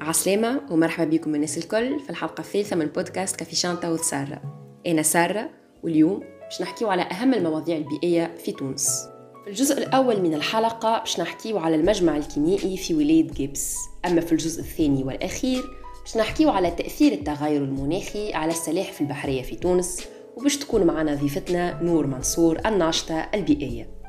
عسلامة ومرحبا بكم الناس الكل في الحلقة الثالثة من بودكاست كافي شانتا وسارة أنا سارة واليوم باش نحكيو على أهم المواضيع البيئية في تونس. في الجزء الأول من الحلقة باش نحكيو على المجمع الكيميائي في ولاية قابس. أما في الجزء الثاني والأخير باش نحكيو على تأثير التغير المناخي على السلاحف البحرية في تونس وباش تكون معنا ضيفتنا نور منصور الناشطة البيئية.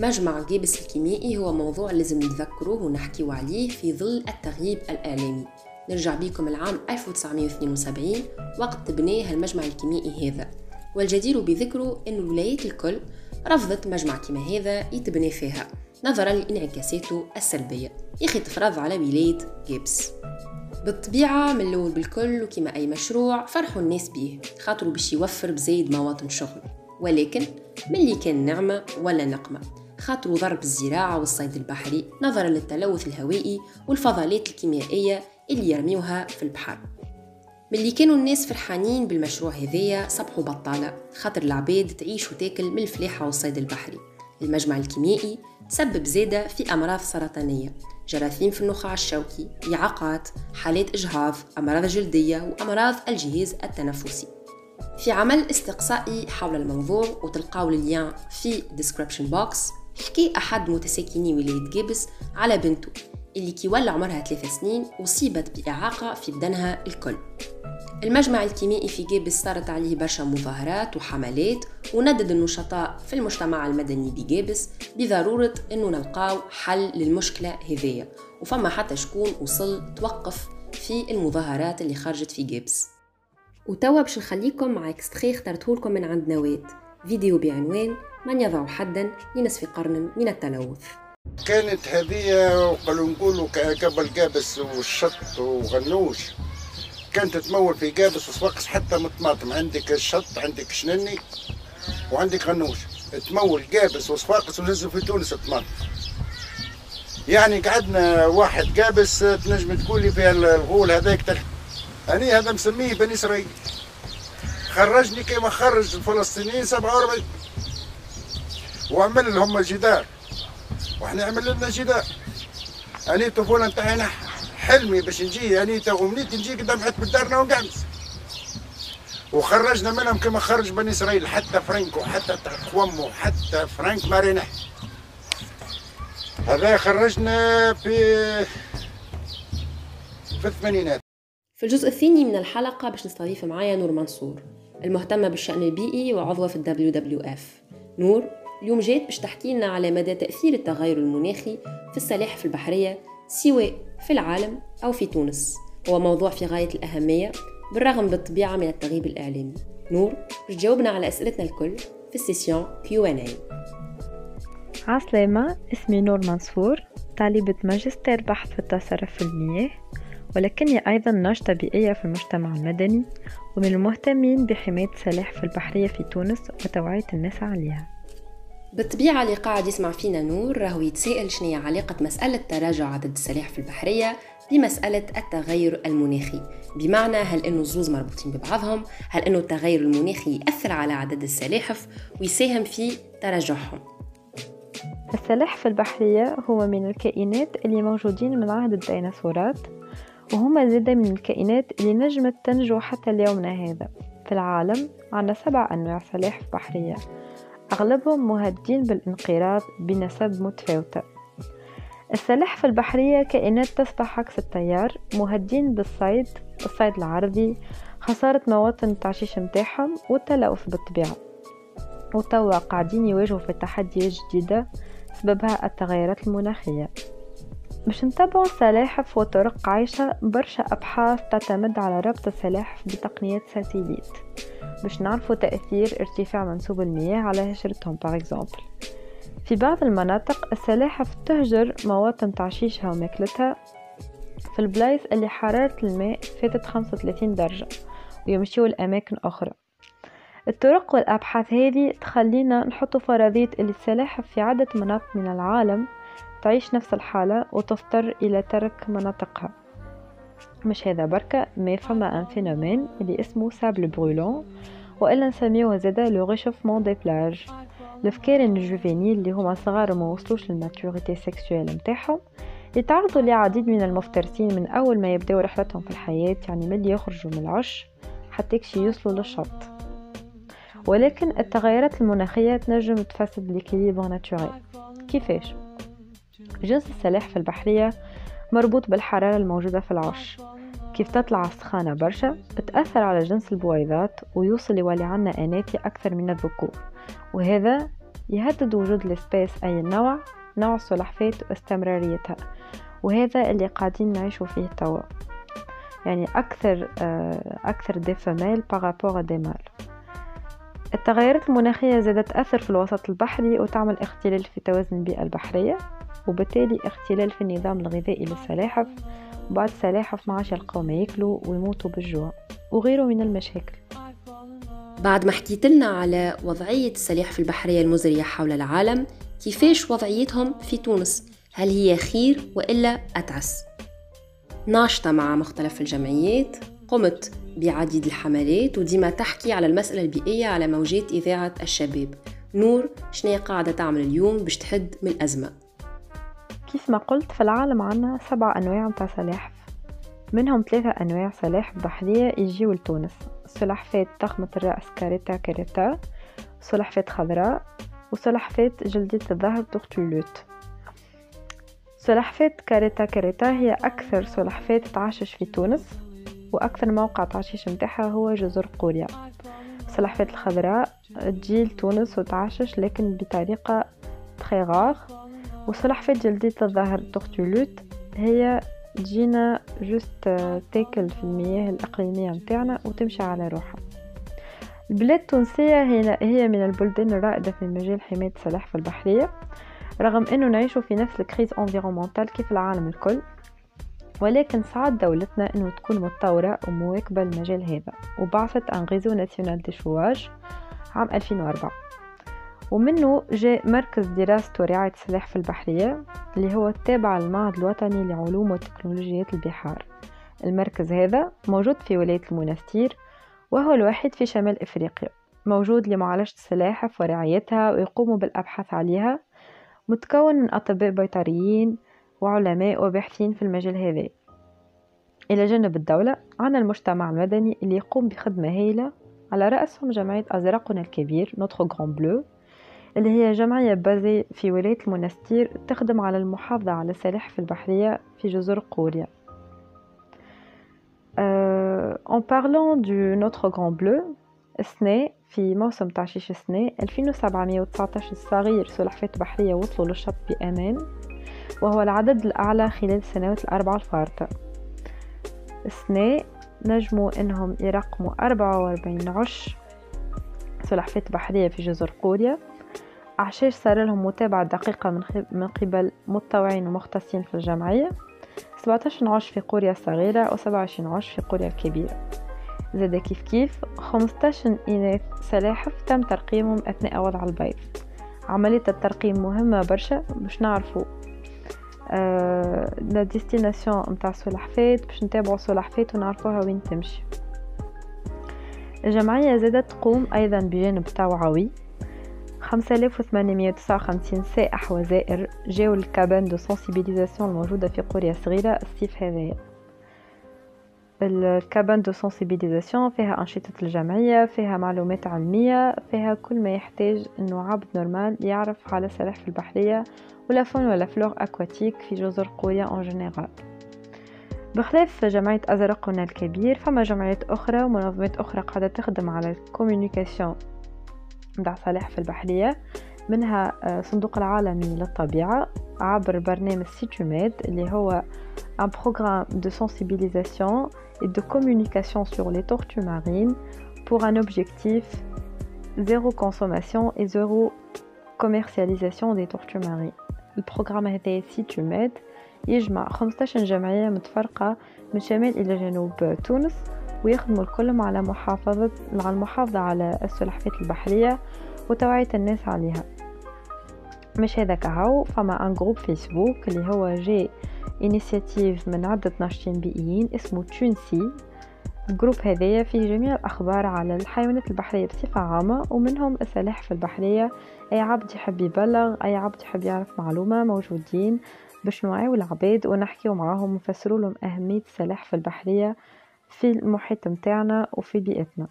مجمع جيبس الكيميائي هو موضوع لازم نتذكروه ونحكيو عليه في ظل التغييب الإعلامي نرجع بيكم العام 1972 وقت بناه المجمع الكيميائي هذا. والجدير بذكره أن الولايات الكل رفضت مجمع كما هذا يتبنى فيها نظرا لانعكاساته السلبية. يخي تفرض على ولاية جيبس. بالطبيعة من الأول بالكل وكما أي مشروع فرحوا الناس بيه خاطروا باش يوفر بزايد مواطن شغل. ولكن من اللي كان نعمة ولا نقمة؟ خاطروا ضرب الزراعة والصيد البحري نظرا للتلوث الهوائي والفضلات الكيميائية اللي يرميوها في البحر. ملي كانوا الناس فرحانين بالمشروع هذايا صبحوا بطالة خاطر العباد تعيش وتاكل من الفلاحة والصيد البحري. المجمع الكيميائي تسبب زادة في أمراض سرطانية جراثيم في النخاع الشوكي إعاقات حالات إجهاض أمراض جلدية وأمراض الجهاز التنفسي. في عمل استقصائي حول الموضوع وتلقاو اللين في description box. حكي أحد متساكني ولاية جيبس على بنته اللي كي ولا عمرها ثلاث سنين أصيبت بإعاقة في بدنها الكل. المجمع الكيميائي في جيبس صارت عليه برشا مظاهرات وحملات وندد النشطاء في المجتمع المدني بجيبس بضرورة أنه نلقاو حل للمشكلة هذية وفما حتى شكون وصل توقف في المظاهرات اللي خرجت في جيبس وتوا باش نخليكم مع اكستخي اخترته لكم من عند نواد فيديو بعنوان من يضع حدا لنصف قرن من التلوث. كانت هذه وقالوا نقولوا قبل قابس والشط وغنوش. كانت تمول في قابس وصفقس حتى مطماطم. عندك الشط عندك شنني وعندك غنوش. تمول قابس وصفاقس ونزل في تونس طماطم يعني قعدنا واحد قابس تنجم تقولي فيها الغول هذاك تلك أنا هذا مسميه بني إسرائيل. خرجني كما خرج الفلسطينيين 47 وعمل لهم جدار. وإحنا عمل لنا جدار. أنا الطفولة نتاعنا حلمي باش نجي أنا ومنيت نجي قدام حتى بدارنا ونقعمس وخرجنا منهم كما خرج بني إسرائيل حتى فرانك وحتى خوم وحتى فرانك مارينح هذا خرجنا في في الثمانينات. في الجزء الثاني من الحلقة باش نستضيف معايا نور منصور المهتمة بالشأن البيئي وعضوة في WWF نور؟ اليوم جات باش تحكي لنا على مدى تأثير التغير المناخي في السلاحف البحرية سواء في العالم أو في تونس. هو موضوع في غاية الأهمية بالرغم بالطبيعة من التغيب الإعلامي. نور باش تجاوبنا على أسئلتنا الكل في ال session Q&A عسلامة اسمي نور منصور طالبة ماجستير بحث في التصرف في المياه ولكني أيضا ناشطة بيئية في المجتمع المدني ومن المهتمين بحماية السلاحف البحرية في تونس وتوعية الناس عليها. بالطبيعة اللي قاعد يسمع فينا نور راهو يتساءل شنو علاقة مسألة تراجع عدد السلاحف البحرية بمسألة التغير المناخي. بمعنى هل أنه الزوز مربوطين ببعضهم؟ هل أنه التغير المناخي يأثر على عدد السلاحف؟ ويساهم في تراجعهم. السلاحف البحرية هو من الكائنات اللي موجودين من عهد الديناصورات وهما زادة من الكائنات اللي نجمت تنجو حتى ليومنا هذا. في العالم عنا سبع أنواع سلاحف بحرية. أغلبهم مهددين بالانقراض بنسب متفاوتة. السلاحف البحرية كائنات تصبح عكس التيار مهددين بالصيد الصيد العرضي خسارة مواطن التعشيش متاعهم والتلوث بالطبيعة. وتوا قاعدين يواجهوا في تحديات جديدة سببها التغيرات المناخية. باش نتبعوا السلاحف وطرق عيشة برشا أبحاث تعتمد على ربط السلاحف بتقنيات satellite. باش نعرفوا تأثير ارتفاع منسوب المياه على هجرتهم par exemple في بعض المناطق السلاحف تهجر مواطن تعشيشها وماكلتها في البلايص اللي حرارة الماء فاتت 35 درجة ويمشيوا لأماكن أخرى. الطرق والأبحاث هذه تخلينا نحط فرضية اللي السلاحف في عدة مناطق من العالم تعيش نفس الحالة وتضطر إلى ترك مناطقها. مش هذا بركة ما فما un phénomène اللي اسمه sable brûlant وإلا نسميوه زادا le réchauffement des plages الفكارن ال juvéniles اللي هما صغار وما وصلوش لل maturité sexuelle متاعهم يتعرضوا لعديد من المفترسين من أول ما يبدأوا رحلتهم في الحياة يعني من يخرجوا من العش حتى كشي يوصلوا للشط. ولكن التغيرات المناخية تنجم تفسد ليكيليبر ناتوريل كيفاش؟ جنس السلاحف البحرية مربوط بالحرارة الموجودة في العش كيف تطلع السخانة برشا؟ بتأثر على جنس البويضات ويوصل يولي عنا أناثي أكثر من الذكور. وهذا يهدد وجود ال espèce أي النوع نوع السلحفاة واستمراريتها. وهذا اللي قاعدين نعيشوا فيه توا. يعني أكثر آه، أكثر des femelles par rapport des mâles التغيرات المناخية زادت تأثر في الوسط البحري وتعمل اختلال في توازن البيئة البحرية. وبالتالي اختلال في النظام الغذائي للسلاحف وبعض السلاحف ما عادش يلقاو ما ياكلوا ويموتوا بالجوع وغيره من المشاكل. بعد ما حكيت لنا على وضعية السلاحف البحرية المزرية حول العالم كيفاش وضعيتهم في تونس؟ هل هي خير وإلا أتعس؟ ناشطة مع مختلف الجمعيات قمت بعديد الحملات وديما تحكي على المسألة البيئية على موجات إذاعة الشباب. نور شنو قاعدة تعمل اليوم باش تحد من الأزمة؟ كيف ما قلت في العالم عنا سبع أنواع متاع سلاحف. منهم ثلاثة أنواع سلاحف بحرية يجيو لتونس. سلحفاة ضخمة الرأس Caretta caretta سلحفاة خضراء وسلحفاة جلدية الظهر tortue luth سلحفاة Caretta caretta هي أكثر سلحفاة تعشش في تونس وأكثر موقع تعشيش متاعها هو جزر قوريا. السلحفاة الخضراء تجي لتونس وتعشش لكن بطريقة تخي وسلحفاة جلدية الظهر tortue luth هي تجينا juste تاكل في المياه الإقليمية متاعنا وتمشي على روحها. البلاد التونسية هي من البلدان الرائدة في مجال حماية السلاحف البحرية رغم أنه نعيش في نفس ال crise environnementale كيف العالم الكل ولكن سعد دولتنا أنه تكون متطورة ومواكبة المجال هذا وبعثت un réseau national d'échouage عام 2004 ومنه جاء مركز دراسة ورعاية السلاحف البحرية اللي هو التابع للمعهد الوطني لعلوم وتكنولوجيات البحار. المركز هذا موجود في ولاية المنستير وهو الوحيد في شمال إفريقيا. موجود لمعالجة السلاحف ورعايتها ويقوم بالأبحاث عليها. متكون من أطباء بيطريين وعلماء وباحثين في المجال هذا. إلى جانب الدولة عنا المجتمع المدني اللي يقوم بخدمة هائلة على رأسهم جمعية أزرقنا الكبير نوتخ غران بلو. اللي هي جمعية بازي في ولاية المنستير تخدم على المحافظة على السلاحف البحرية في جزر قوريا. أه... En parlant du Notre Grand Bleu السنة في موسم تعشيش السنة 2719 صغير سلحفاة بحرية وصلوا للشط بأمان وهو العدد الأعلى خلال السنوات الأربعة الفارطة. السنة نجموا إنهم يرقموا أربعة وأربعين عش سلحفاة بحرية في جزر قوريا. أعشاش صار لهم متابعة دقيقة من, من قبل متطوعين ومختصين في الجمعية 17 عش في قوريا الصغيرة و 27 عش في قوريا الكبيرة زاد كيف كيف؟ 15 إناث سلاحف تم ترقيمهم أثناء وضع البيض. عملية الترقيم مهمة برشا باش نعرفوا la destination نتاع السلحفات باش نتابعوا السلحفات ونعرفوها وين تمشي. الجمعية زادت تقوم أيضا بجانب توعوي 5859 سائح وزائر جاو لل cabane de sensibilisation الموجودة في قرية صغيرة الصيف هذايا ال cabane de sensibilisation فيها أنشطة الجمعية فيها معلومات علمية فيها كل ما يحتاج أنه عبد normal يعرف على السلاحف البحرية و la faune و la flore aquatique في جزر قوريا en général بخلاف جمعية أزرقنا الكبير فما جمعيات أخرى ومنظمات أخرى قاعدة تخدم على ال communication. متاع سلاحف البحرية منها آه، صندوق العالمي للطبيعة عبر برنامج سيتوميد اللي هو un programme de sensibilisation et de communication sur les tortues marines pour un objectif zéro consommation et zéro commercialisation des tortues marines. ال programme هذا سيتوميد يجمع 15 جمعية متفرقة من شمال إلى جنوب تونس ويخدموا الكل على محافظة مع المحافظة على السلحفاة البحرية وتوعية الناس عليها. مش هذا كهو فما un groupe Facebook اللي هو جاي initiative من عدة ناشطين بيئيين اسمه تونسي. الجروب هذايا فيه جميع الأخبار على الحيوانات البحرية بصفة عامة ومنهم السلاحف البحرية. أي عبد يحب يبلغ أي عبد يحب يعرف معلومة موجودين باش نوعيو العباد ونحكيو معاهم ونفسروا لهم أهمية السلاحف البحرية. في المحيط متاعنا وفي بيئتنا.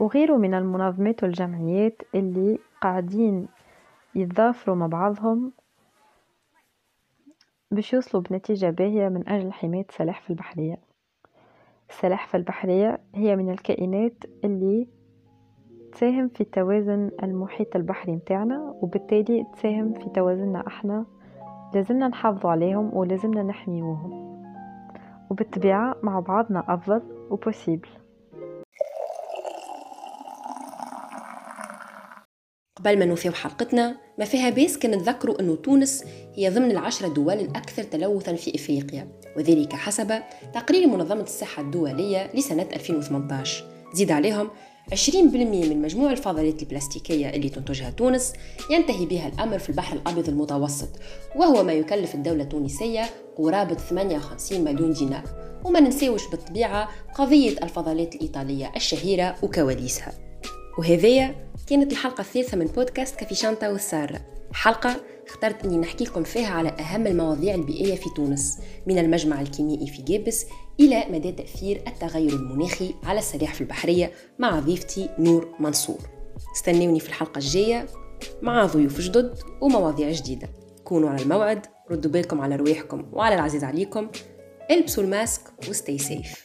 وغيره من المنظمات والجمعيات اللي قاعدين يتضافروا مع بعضهم باش يوصلوا بنتيجة باهية من أجل حماية السلاحف البحرية. السلاحف البحرية هي من الكائنات اللي تساهم في توازن المحيط البحري متاعنا وبالتالي تساهم في توازننا إحنا. لازمنا نحافظوا عليهم ولازمنا نحميوهم. وبالطبيعة مع بعضنا أفضل وبوسيبل. قبل ما نوفيو حلقتنا ما فيها بيس كان نذكروا أنه تونس هي ضمن العشرة دول الأكثر تلوثا في إفريقيا وذلك حسب تقرير منظمة الصحة الدولية لسنة 2018 زيد عليهم 20% من مجموع الفضلات البلاستيكية اللي تنتجها تونس ينتهي بها الأمر في البحر الأبيض المتوسط وهو ما يكلف الدولة التونسية قرابة 58 مليون دينار. وما ننسيوش بالطبيعة قضية الفضلات الإيطالية الشهيرة وكواليسها. وهذه كانت الحلقة الثالثة من بودكاست كافي شانتا والسارة حلقة اخترت أني نحكي لكم فيها على أهم المواضيع البيئية في تونس من المجمع الكيميائي في جيبس إلى مدى تأثير التغير المناخي على السلاحف البحرية مع ضيفتي نور منصور. استنوني في الحلقة الجاية مع ضيوف جدد ومواضيع جديدة. كونوا على الموعد ردوا بالكم على رواحكم وعلى العزيز عليكم. إلبسوا ال masque و stay safe